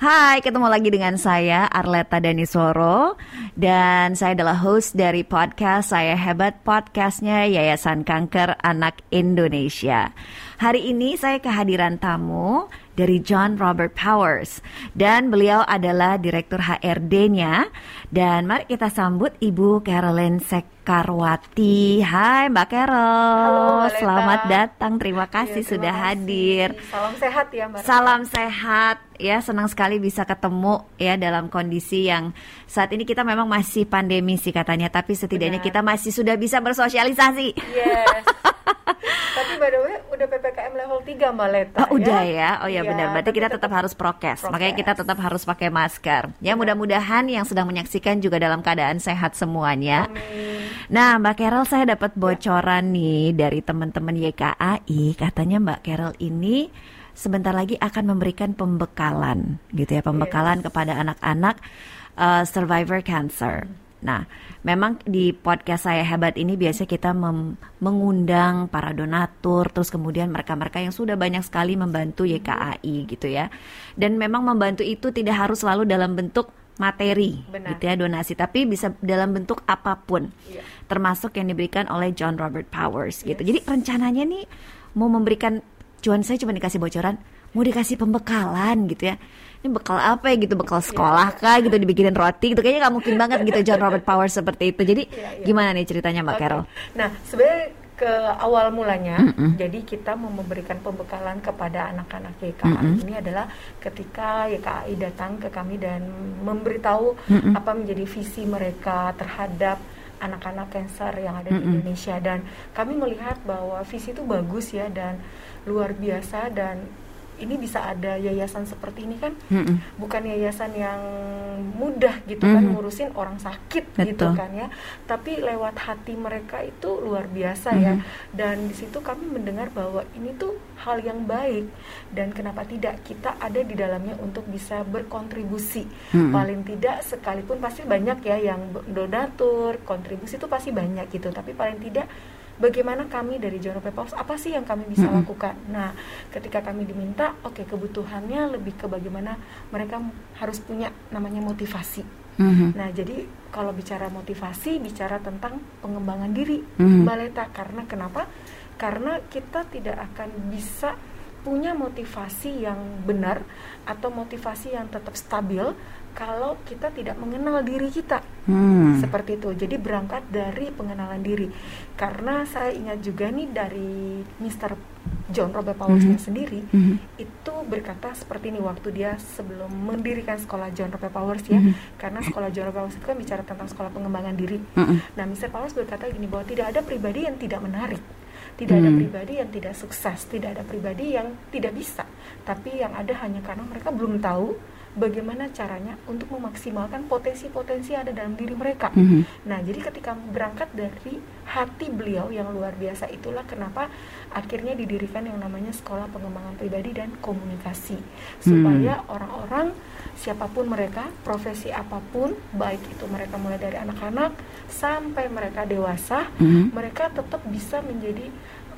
Hai, ketemu lagi dengan saya Arleta Danisoro dan saya adalah host dari podcast Saya Hebat podcastnya Yayasan Kanker Anak Indonesia. Hari ini saya kehadiran tamu dari John Robert Powers dan beliau adalah direktur HRD-nya dan mari kita sambut Ibu Carolyn Sekarwati. Hai Mbak Carol. Halo, Aleta. Selamat datang. Terima kasih Iya, terima sudah kasih. hadir. Salam sehat ya Mbak. Salam sehat ya, senang sekali bisa ketemu ya dalam kondisi yang saat ini kita memang masih pandemi sih katanya, tapi setidaknya Benar. kita masih sudah bisa bersosialisasi. Yes. Tapi by the way udah PPKM level 3 Mbak Leta Oh, udah ya. Oh ya Iya, benar. Berarti kita tetap harus prokes. prokes. Makanya kita tetap harus pakai masker. Ya mudah-mudahan yang sedang menyaksikan juga dalam keadaan sehat semuanya. Amin. Nah, Mbak Carol saya dapat bocoran nih dari teman-teman YKAI, katanya Mbak Carol ini sebentar lagi akan memberikan pembekalan gitu ya, pembekalan kepada anak-anak uh, survivor cancer. Nah, memang di podcast saya hebat ini biasanya kita mengundang para donatur, terus kemudian mereka-mereka yang sudah banyak sekali membantu YKAI gitu ya. Dan memang membantu itu tidak harus selalu dalam bentuk materi Benar. gitu ya donasi, tapi bisa dalam bentuk apa pun Iya. termasuk yang diberikan oleh John Robert Powers gitu. Jadi rencananya nih mau memberikan cuan saya cuma dikasih bocoran, mau dikasih pembekalan gitu ya. Ini bekal apa ya gitu, bekal sekolah kah gitu dibikinin roti gitu. Kayaknya nggak mungkin banget gitu John Robert Powers seperti itu. Jadi Iya, iya. gimana nih ceritanya Mbak Oke. Carol? Nah, sebenarnya ke awal mulanya, Mm-mm. jadi kita mau memberikan pembekalan kepada anak-anak YKAI Mm-mm. ini adalah ketika YKAI datang ke kami dan memberitahu Mm-mm. apa menjadi visi mereka terhadap anak-anak cancer yang ada di Mm-mm. Indonesia dan kami melihat bahwa visi itu bagus ya dan luar biasa dan ini bisa ada yayasan seperti ini kan Mm-mm. bukan yayasan yang mudah gitu kan Mhm. ngurusin orang sakit gitu Betul. kan ya tapi lewat hati mereka itu luar biasa ya Mhm. dan di situ kami mendengar bahwa ini tuh hal yang baik dan kenapa tidak kita ada di dalamnya untuk bisa berkontribusi Mhm. paling tidak sekalipun pasti banyak ya yang donatur kontribusi itu pasti banyak gitu tapi paling tidak bagaimana kami dari John Robert Powers apa sih yang kami bisa Mm-mm. lakukan nah ketika kami diminta oke kebutuhannya lebih ke bagaimana mereka harus punya namanya motivasi Mhm. nah jadi kalau bicara motivasi bicara tentang pengembangan diri Mhm. Mbak Leta karena kenapa karena kita tidak akan bisa punya motivasi yang benar atau motivasi yang tetap stabil kalau kita tidak mengenal diri kita Hmm. seperti itu. Jadi berangkat dari pengenalan diri. Karena saya ingat juga nih dari Mr. John Robert Powers-nya Mhm. sendiri Mhm. itu berkata seperti ini waktu dia sebelum mendirikan sekolah John Robert Powers ya. Mhm. Karena sekolah John Robert Powers itu kan bicara tentang sekolah pengembangan diri. Mhm. Nah, Mr. Powers berkata gini bahwa tidak ada pribadi yang tidak menarik. Tidak ada Hmm. pribadi yang tidak sukses, tidak ada pribadi yang tidak bisa. Tapi yang ada hanya karena mereka belum tahu bagaimana caranya untuk memaksimalkan potensi-potensi ada dalam diri mereka. Mhm. Nah, jadi ketika berangkat dari hati beliau yang luar biasa itulah kenapa akhirnya didirikan yang namanya Sekolah Pengembangan Pribadi dan Komunikasi. Supaya orang-orang siapa pun mereka, profesi apa pun, baik itu mereka mulai dari anak-anak sampai mereka dewasa, Mhm. mereka tetap bisa menjadi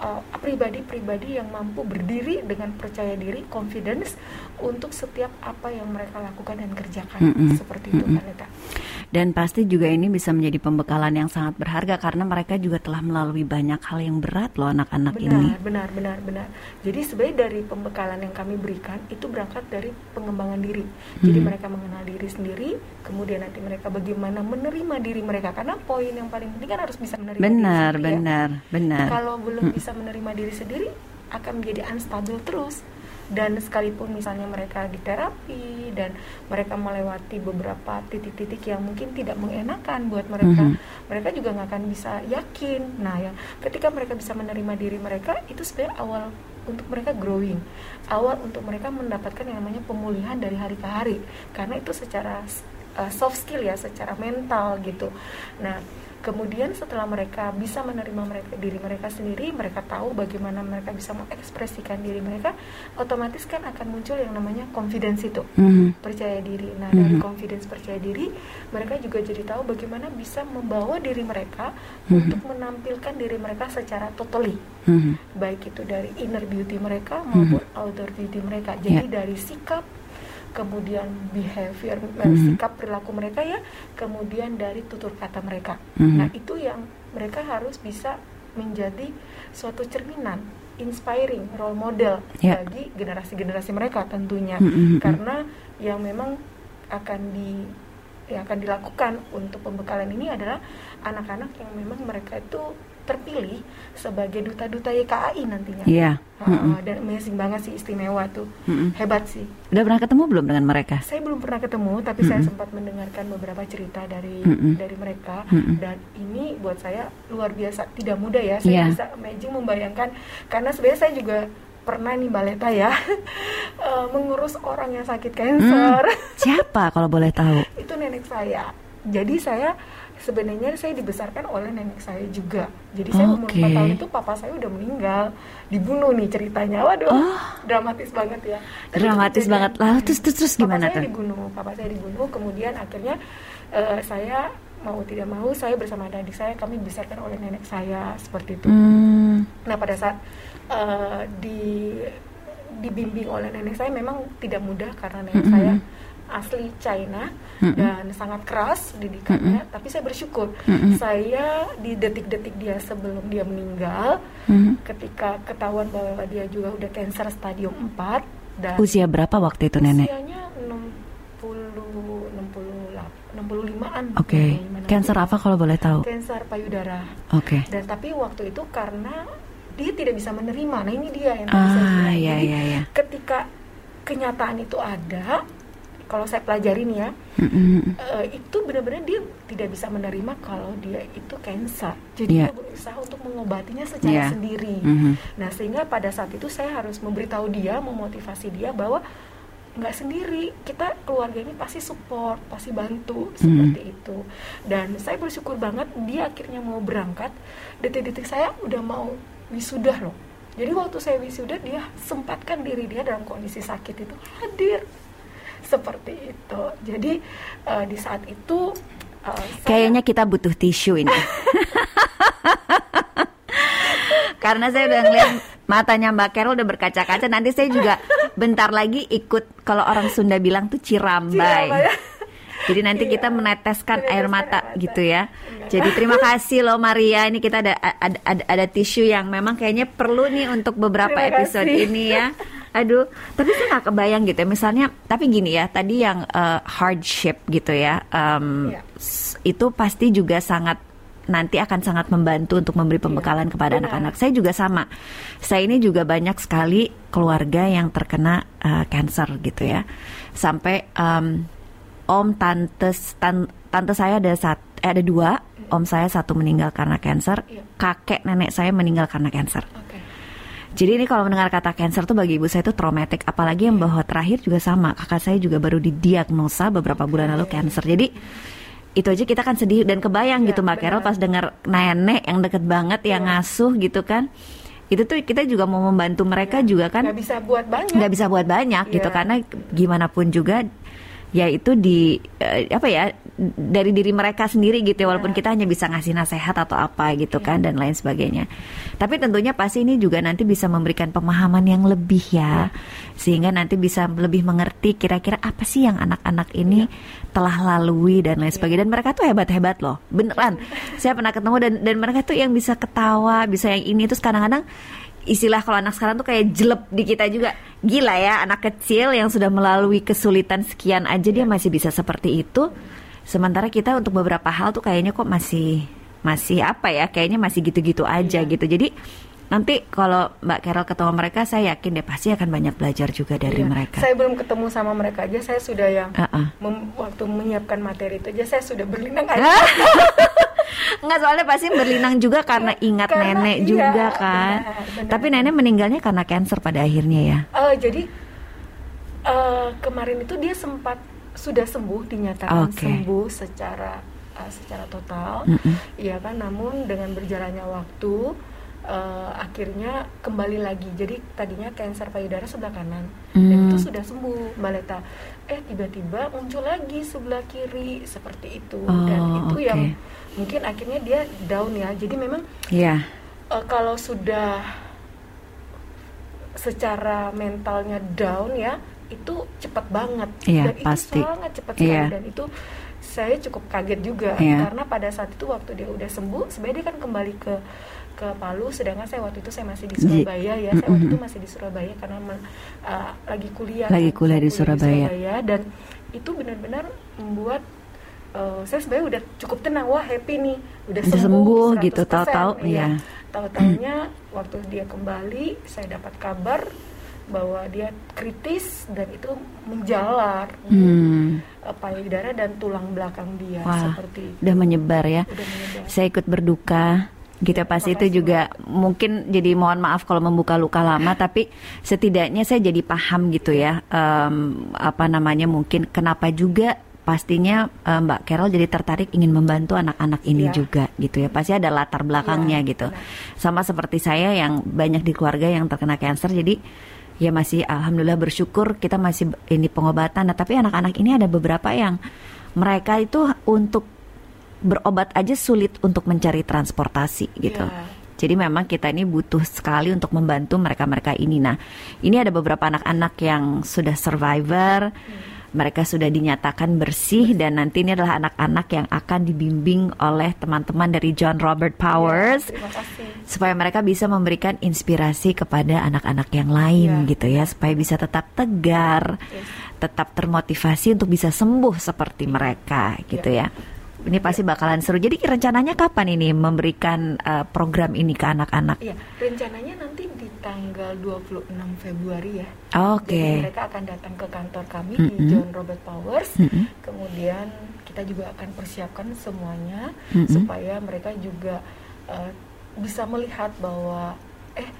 uh, pribadi-pribadi yang mampu berdiri dengan percaya diri, confidence untuk setiap apa yang mereka lakukan dan kerjakan. Mm-mm. Seperti itu, Mm-mm. Mbak Leta. Dan pasti juga ini bisa menjadi pembekalan yang sangat berharga karena mereka juga telah melalui banyak hal yang berat loh anak-anak benar, ini. benar, benar, benar. Jadi sebenarnya dari pembekalan yang kami berikan itu berangkat dari pengembangan diri. Jadi Hmm. mereka mengenal diri sendiri, kemudian nanti mereka bagaimana menerima diri mereka. Karena poin yang paling penting kan harus bisa menerima Benar, diri sendiri. ya. benar, benar. Kalau belum Hmm. bisa menerima diri sendiri, akan menjadi unstable terus. Dan sekalipun misalnya mereka di terapi dan mereka melewati beberapa titik-titik yang mungkin tidak mengenakan buat mereka, Mhm. mereka juga nggak akan bisa yakin. Nah, yang ketika mereka bisa menerima diri mereka, itu sebenarnya awal untuk mereka growing, awal untuk mereka mendapatkan yang namanya pemulihan dari hari ke hari, karena itu secara uh, soft skill ya, secara mental gitu. Nah, kemudian setelah mereka bisa menerima mereka diri mereka sendiri, mereka tahu bagaimana mereka bisa mengekspresikan diri mereka, otomatis kan akan muncul yang namanya confidence itu Mhm. percaya diri. Nah, dari Mhm. confidence percaya diri, mereka juga jadi tahu bagaimana bisa membawa diri mereka Mhm. untuk menampilkan diri mereka secara totally, Mhm. baik itu dari inner beauty mereka maupun outer beauty mereka. Jadi Ya. dari sikap, kemudian behavior eh, Mhm. sikap perilaku mereka ya, kemudian dari tutur kata mereka. Mhm. Nah, itu yang mereka harus bisa menjadi suatu cerminan, inspiring role model Ya. bagi generasi-generasi mereka tentunya. Mhm, mhm. Karena yang memang akan di yang akan dilakukan untuk pembekalan ini adalah anak-anak yang memang mereka itu terpilih sebagai duta-duta YKAI nantinya. Iya. Mm-mm. dan amazing banget sih istimewa tuh. Mm-mm. Hebat sih. Udah pernah ketemu belum dengan mereka? Saya belum pernah ketemu tapi saya Mm-mm. sempat mendengarkan beberapa cerita dari Mm-mm. dari mereka Mm-mm. dan ini buat saya luar biasa tidak mudah ya. Saya Iya. bisa imagine membayangkan karena sebenarnya saya juga pernah nih baleta ya eh, mengurus orang yang sakit kanker. Siapa kalau boleh tahu? itu nenek saya. Jadi saya sebenarnya saya dibesarkan oleh nenek saya juga. Jadi saya umur Oke. 4 tahun itu papa saya udah meninggal, dibunuh nih ceritanya. Waduh, Oh. dramatis banget ya. Tapi Dramatis kejadian. banget. Lalu terus terus, terus Papa gimana saya tuh? dibunuh, papa saya dibunuh. Kemudian akhirnya eh, saya mau tidak mau saya bersama adik saya kami dibesarkan oleh nenek saya seperti itu. Hmm. Nah pada saat eh, di dibimbing oleh nenek saya memang tidak mudah karena nenek Mm-mm. saya asli China Mm-mm. dan sangat keras didikannya. Tapi saya bersyukur Mm-mm. saya di detik-detik dia sebelum dia meninggal, Mhm. ketika ketahuan bahwa dia juga udah cancer stadium 4 dan Usia berapa waktu itu nenek? usianya 60 68 65-an. Oke. 65 Cancer apa kalau boleh tahu? Cancer payudara. Oke. Dan tapi waktu itu karena dia tidak bisa menerima. Nah, ini dia yang saya Ah, bilang. iya iya iya. ketika kenyataan itu ada, kalau saya pelajarin ya, Mm-mm. eh, itu benar-benar dia tidak bisa menerima kalau dia itu cancer. Jadi Iya. dia berusaha untuk mengobatinya secara Iya. sendiri. Mhm. Nah, sehingga pada saat itu saya harus memberitahu dia, memotivasi dia bahwa nggak sendiri, kita keluarga ini pasti support, pasti bantu seperti itu. Dan saya bersyukur banget dia akhirnya mau berangkat. Detik-detik saya udah mau wisuda loh. Jadi waktu saya wisuda dia sempatkan diri dia dalam kondisi sakit itu hadir seperti itu. Jadi eh, di saat itu saya- Kayaknya kita butuh tisu ini. Karena saya udah ngeliat matanya Mbak Carol udah berkaca-kaca. Nanti saya juga bentar lagi ikut kalau orang Sunda bilang tuh cirambai. Cirambai. Jadi nanti Iya. kita meneteskan air Meneteskan mata air mata. gitu ya. Iya. Jadi terima kasih loh Maria. Ini kita ada ada, ada, ada tisu yang memang kayaknya perlu nih untuk beberapa Terima episode kasih. ini ya. Aduh, tapi saya nggak kebayang gitu ya. Misalnya, tapi gini ya, tadi yang eh, hardship gitu ya, Iya. s- itu pasti juga sangat nanti akan sangat membantu untuk memberi pembekalan kepada benar. anak-anak. Saya juga sama. Saya ini juga banyak sekali keluarga yang terkena eh, cancer gitu ya. Sampai em, om tante tan- tante saya ada sat, eh, ada dua. Om saya satu meninggal karena cancer, Iya. kakek nenek saya meninggal karena cancer. Oke. Jadi ini kalau mendengar kata cancer tuh bagi ibu saya itu traumatik, apalagi yang bahwa terakhir juga sama, kakak saya juga baru didiagnosa beberapa bulan lalu cancer. Jadi itu aja kita kan sedih dan kebayang Iya, gitu Mbak Carol pas dengar nenek yang deket banget yang Iya. ngasuh gitu kan. Itu tuh kita juga mau membantu mereka juga kan nggak bisa buat banyak. nggak bisa buat banyak gitu Iya. karena gimana pun juga ya itu di eh, apa ya dari diri mereka sendiri gitu ya walaupun Iya. kita hanya bisa ngasih nasihat atau apa gitu kan dan lain sebagainya. Tapi tentunya pasti ini juga nanti bisa memberikan pemahaman yang lebih ya sehingga nanti bisa lebih mengerti kira-kira apa sih yang anak-anak ini telah lalui dan lain sebagainya. Dan mereka tuh hebat-hebat loh beneran. Saya pernah ketemu dan dan mereka tuh yang bisa ketawa bisa yang ini. Terus kadang-kadang istilah kalau anak sekarang tuh kayak jelek di kita juga. Gila ya anak kecil yang sudah melalui kesulitan sekian aja dia masih bisa seperti itu sementara kita untuk beberapa hal tuh kayaknya kok masih masih apa ya kayaknya masih gitu-gitu aja gitu jadi nanti kalau Mbak Carol ketemu mereka saya yakin deh pasti akan banyak belajar juga dari Iya. mereka Saya belum ketemu sama mereka aja, saya sudah yang Uh-uh. mem- waktu menyiapkan materi itu aja saya sudah berlinang aja. Enggak soalnya pasti berlinang juga karena ingat Karena nenek iya, juga kan benar, benar. tapi nenek meninggalnya karena cancer pada akhirnya ya Eh, jadi eh, kemarin itu dia sempat sudah sembuh dinyatakan Oke. sembuh secara eh, secara total, Mm-mm. iya kan. Namun dengan berjalannya waktu eh, akhirnya kembali lagi. Jadi tadinya kanker payudara sebelah kanan dan Hmm. itu sudah sembuh, Mbak Leta. Eh tiba-tiba muncul lagi sebelah kiri seperti itu dan Oh, itu oke. yang mungkin akhirnya dia down ya. Jadi memang Iya Eh, kalau sudah secara mentalnya down ya itu cepat banget Iya, dan pasti. itu sangat cepat sekali Iya. dan itu saya cukup kaget juga Iya. karena pada saat itu waktu dia udah sembuh sebenarnya dia kan kembali ke ke Palu sedangkan saya waktu itu saya masih di Surabaya ya saya waktu itu masih di Surabaya karena uh, lagi kuliah Lagi kan. kuliah Saya di Surabaya. dan itu benar-benar membuat uh, saya sebenarnya udah cukup tenang wah happy nih udah, Udah sembuh gitu, 100%, tahu-tahu, iya. iya. tahu-taunya waktu dia kembali saya dapat kabar bahwa dia kritis dan itu menjalar Hmm, uh, payudara dan tulang belakang dia Wah. seperti itu. udah menyebar ya. udah menyebar. Saya ikut berduka gitu pasti itu Makasih, juga mungkin jadi mohon maaf kalau membuka luka lama tapi setidaknya saya jadi paham gitu ya em, apa namanya mungkin kenapa juga pastinya eh, Mbak Carol jadi tertarik ingin membantu anak-anak ini Iya. juga gitu ya pasti ada latar belakangnya Iya, gitu benar. sama seperti saya yang banyak di keluarga yang terkena kanker jadi ya masih alhamdulillah bersyukur kita masih ini pengobatan nah tapi anak-anak ini ada beberapa yang mereka itu untuk berobat aja sulit untuk mencari transportasi gitu. Iya. Jadi memang kita ini butuh sekali untuk membantu mereka-mereka ini. Nah, ini ada beberapa anak-anak yang sudah survivor, mereka sudah dinyatakan bersih dan nanti ini adalah anak-anak yang akan dibimbing oleh teman-teman dari John Robert Powers Ya, terima kasih supaya mereka bisa memberikan inspirasi kepada anak-anak yang lain Iya. gitu ya, supaya bisa tetap tegar, Yes. tetap termotivasi untuk bisa sembuh seperti mereka gitu ya. Ini pasti bakalan seru. Jadi rencananya kapan ini memberikan uh, program ini ke anak-anak? Iya, rencananya nanti di tanggal 26 Februari ya. Oke. Jadi mereka akan datang ke kantor kami di Mm-mm. John Robert Powers. Mm-mm. Kemudian kita juga akan persiapkan semuanya Mm-mm. supaya mereka juga eh, bisa melihat bahwa eh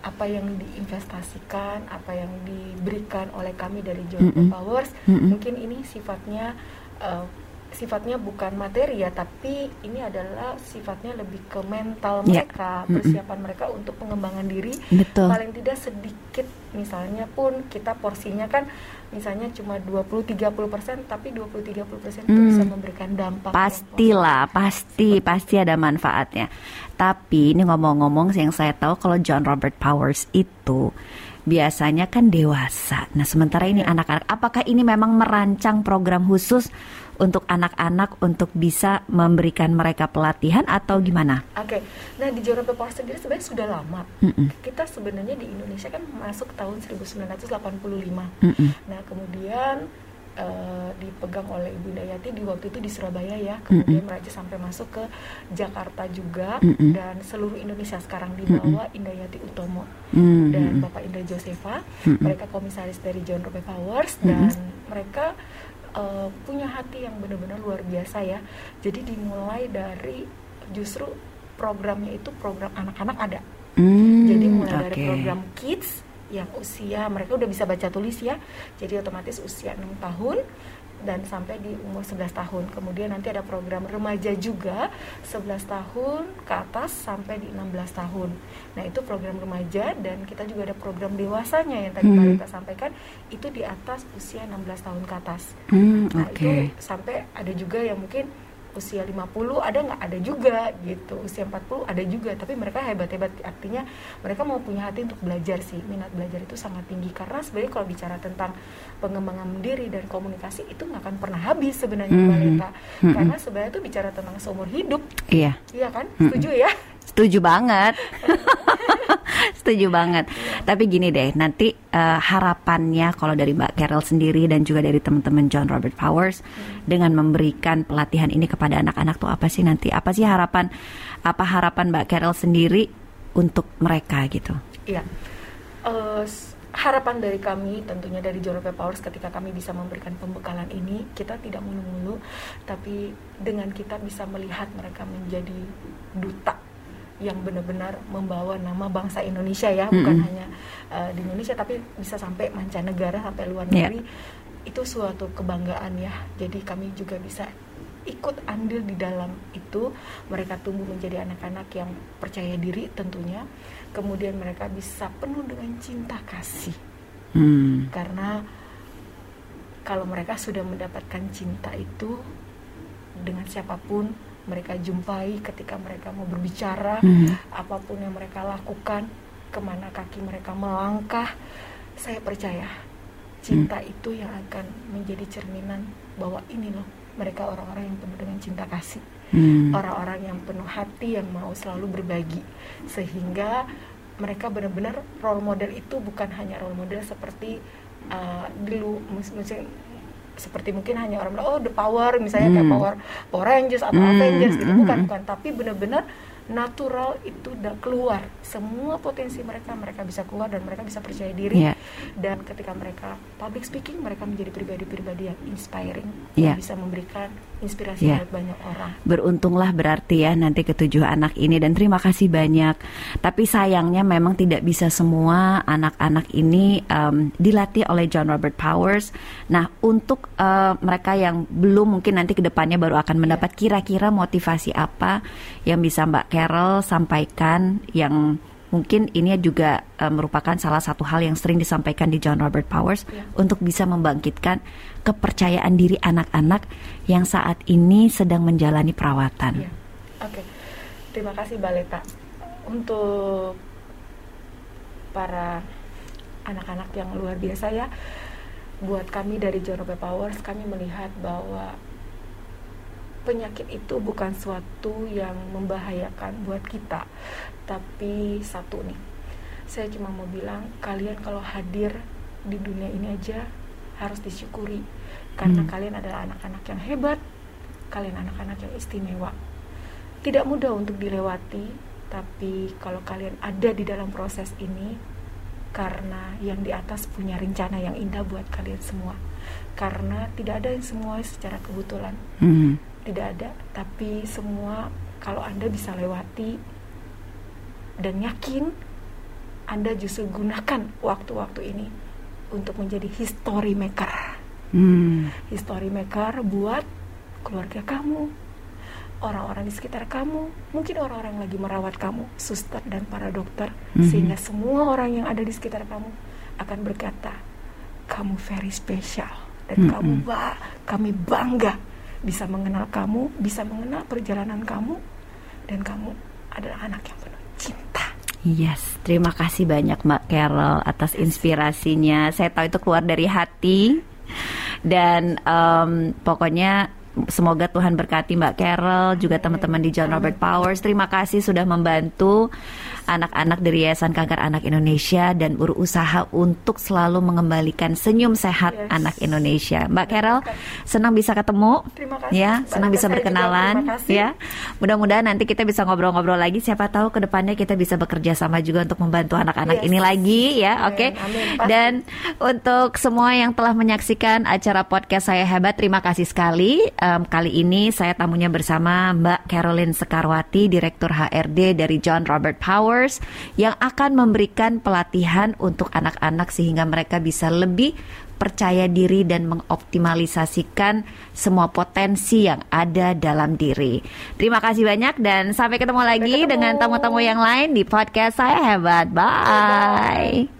apa yang diinvestasikan, apa yang diberikan oleh kami dari John Mm-mm. Robert Powers, Mm-mm. mungkin ini sifatnya eh, sifatnya bukan materi ya, tapi ini adalah sifatnya lebih ke mental Ya. mereka, persiapan mereka untuk pengembangan diri Betul. paling tidak sedikit misalnya pun kita porsinya kan misalnya cuma 20-30% tapi 20-30% itu Hmm. bisa memberikan dampak yang Pastilah, pasti, pasti ada manfaatnya. Tapi ini ngomong-ngomong yang saya tahu kalau John Robert Powers itu biasanya kan dewasa. Nah, sementara ini Iya. anak-anak. Apakah ini memang merancang program khusus untuk anak-anak untuk bisa memberikan mereka pelatihan atau gimana? Oke, nah di John Robert Powers sendiri sebenarnya sudah lama. Mm-mm, Kita sebenarnya di Indonesia kan masuk tahun 1985. mm-mm, Nah kemudian eh, dipegang oleh Ibu Dayati di waktu itu di Surabaya ya, kemudian meraja sampai masuk ke Jakarta juga Mm-mm. dan seluruh Indonesia sekarang dibawa Indayati Utomo mm, dan mm-mm. Bapak Indra Josefa. Mm-mm. Mereka komisaris dari John Robert Powers Mm-mm. dan mereka eh, punya hati yang benar-benar luar biasa ya. Jadi dimulai dari justru programnya itu program anak-anak ada. Hmm, Jadi mulai dari oke. program kids yang usia mereka udah bisa baca tulis ya. Jadi otomatis usia 6 tahun dan sampai di umur 11 tahun. Kemudian nanti ada program remaja juga 11 tahun ke atas sampai di 16 tahun. Nah, itu program remaja dan kita juga ada program dewasanya yang tadi Hmm. Marita sampaikan itu di atas usia 16 tahun ke atas. Hmm, Nah, itu sampai ada juga yang mungkin usia 50 ada nggak ada juga gitu usia 40 ada juga tapi mereka hebat-hebat artinya mereka mau punya hati untuk belajar sih minat belajar itu sangat tinggi karena sebenarnya kalau bicara tentang pengembangan diri dan komunikasi itu nggak akan pernah habis sebenarnya Mhm. Mbak Leta Mhm. karena sebenarnya itu bicara tentang seumur hidup Iya. iya kan Mhm. setuju ya Setuju banget. Setuju banget. Tapi gini deh, nanti eh, harapannya kalau dari Mbak Carol sendiri dan juga dari teman-teman John Robert Powers dengan memberikan pelatihan ini kepada anak-anak tuh apa sih nanti? Apa sih harapan apa harapan Mbak Carol sendiri untuk mereka gitu? Iya. S- harapan dari kami tentunya dari John Robert Powers ketika kami bisa memberikan pembekalan ini kita tidak mulu-mulu tapi dengan kita bisa melihat mereka menjadi duta yang benar-benar membawa nama bangsa Indonesia ya bukan Mm-mm. hanya eh, di Indonesia tapi bisa sampai mancanegara sampai luar Iya. negeri itu suatu kebanggaan ya jadi kami juga bisa ikut andil di dalam itu mereka tumbuh menjadi anak-anak yang percaya diri tentunya kemudian mereka bisa penuh dengan cinta kasih Hmm. karena kalau mereka sudah mendapatkan cinta itu dengan siapa pun mereka jumpai ketika mereka mau berbicara Hmm. apa pun yang mereka lakukan ke mana kaki mereka melangkah saya percaya cinta itu yang akan menjadi cerminan bahwa ini loh mereka orang-orang yang penuh dengan cinta kasih Hmm. orang-orang yang penuh hati yang mau selalu berbagi sehingga mereka benar-benar role model itu bukan hanya role model seperti uh, dulu seperti mungkin hanya orang bilang oh the power misalnya kayak Hmm. power Power Rangers atau Hmm, Avengers gitu bukan hmm. bukan tapi benar-benar natural itu udah keluar semua potensi mereka mereka bisa keluar dan mereka bisa percaya diri Iya. dan ketika mereka public speaking mereka menjadi pribadi-pribadi yang inspiring Iya. yang bisa memberikan inspirasi Iya. buat banyak orang Beruntunglah berarti ya nanti ketujuh anak ini dan terima kasih banyak. Tapi sayangnya memang tidak bisa semua anak-anak ini em, dilatih oleh John Robert Powers. Nah untuk eh, mereka yang belum mungkin nanti ke depannya baru akan mendapat kira-kira motivasi apa yang bisa Mbak Carol sampaikan yang mungkin ini juga eh, merupakan salah satu hal yang sering disampaikan di John Robert Powers Ya. untuk bisa membangkitkan kepercayaan diri anak-anak yang saat ini sedang menjalani perawatan. Iya. Oke, terima kasih Baleta untuk para anak-anak yang luar biasa ya. Buat kami dari John Robert Powers, kami melihat bahwa penyakit itu bukan suatu yang membahayakan buat kita, tapi satu nih. Saya cuma mau bilang, kalian kalau hadir di dunia ini aja harus disyukuri karena Hmm. kalian adalah anak-anak yang hebat, kalian anak-anak yang istimewa. Tidak mudah untuk dilewati, tapi kalau kalian ada di dalam proses ini, karena yang di atas punya rencana yang indah buat kalian semua. Karena tidak ada yang semua secara kebetulan, Hmm. Tidak ada. Tapi semua kalau Anda bisa lewati dan yakin, Anda justru gunakan waktu-waktu ini untuk menjadi history maker Hmm. history maker buat keluarga kamu, orang-orang di sekitar kamu, mungkin orang-orang lagi merawat kamu, suster dan para dokter, Mhm. sehingga semua orang yang ada di sekitar kamu akan berkata, kamu very special dan Mhm. kamu ba kami bangga bisa mengenal kamu, bisa mengenal perjalanan kamu dan kamu adalah anak yang penuh cinta. Yes, terima kasih banyak Mbak Carol atas inspirasinya. Saya tahu itu keluar dari hati dan em, pokoknya semoga Tuhan berkati Mbak Carol juga teman-teman di John Robert Powers. Terima kasih sudah membantu anak-anak dari Yayasan Kanker Anak Indonesia dan berusaha untuk selalu mengembalikan senyum sehat Yes. anak Indonesia. Mbak Carol, senang bisa ketemu. Terima kasih. Ya, senang bisa berkenalan. Ya, mudah-mudahan nanti kita bisa ngobrol-ngobrol lagi. Siapa tahu ke depannya kita bisa bekerja sama juga untuk membantu anak-anak Yes. ini lagi, ya. Oke. pasti. Dan untuk semua yang telah menyaksikan acara podcast saya hebat, terima kasih sekali. Em, kali ini saya tamunya bersama Mbak Caroline Sekarwati, Direktur HRD dari John Robert Yang akan memberikan pelatihan untuk anak-anak sehingga mereka bisa lebih percaya diri dan mengoptimalisasikan semua potensi yang ada dalam diri. Terima kasih banyak dan sampai ketemu lagi ketemu. dengan tamu-tamu yang lain di podcast saya hebat. Bye. Bye-bye.